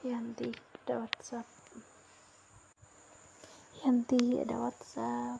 Yanti ada WhatsApp. Yanti ada WhatsApp.